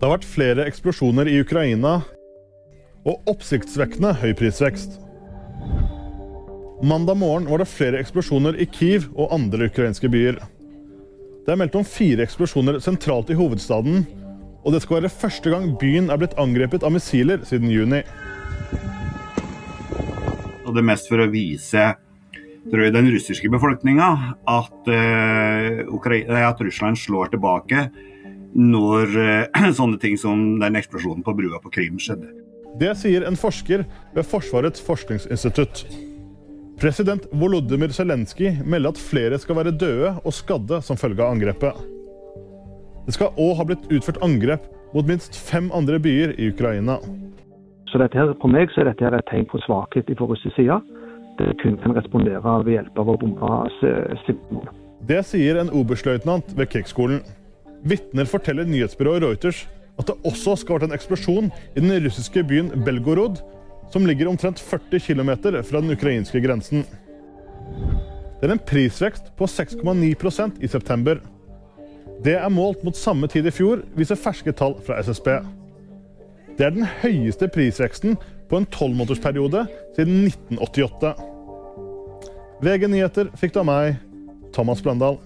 Det har vært flere eksplosjoner i Ukraina og oppsiktsvekkende høy prisvekst. Mandag morgen var det flere eksplosjoner i Kiev og andre ukrainske byer. Det er meldt om fire eksplosjoner sentralt i hovedstaden, og det skal være første gang byen er blitt angrepet av missiler siden juni. Og det er mest for å vise tror jeg, den russiske befolkninga at, uh, at Russland slår tilbake når uh, sånne ting som den eksplosjonen på brua på Krim skjedde. Det sier en forsker ved Forsvarets forskningsinstitutt. President Volodymyr Zelenskyj melder at flere skal være døde og skadde som følge av angrepet. Det skal òg ha blitt utført angrep mot minst fem andre byer i Ukraina. Så dette her, For meg så er dette her et tegn på svakhet fra russisk side. Det kun kan respondere ved hjelp av å bombe sivilmål. Det sier en oberstløytnant ved krigsskolen. Vitner forteller nyhetsbyrået Reuters at det også skal ha vært en eksplosjon i den russiske byen Belgorod, som ligger omtrent 40 km fra den ukrainske grensen. Det er en prisvekst på 6,9% i september. Det er målt mot samme tid i fjor, viser ferske tall fra SSB. Det er den høyeste prisveksten på en tolvmånedersperiode siden 1988. VG nyheter fikk du av meg, Thomas Bløndal.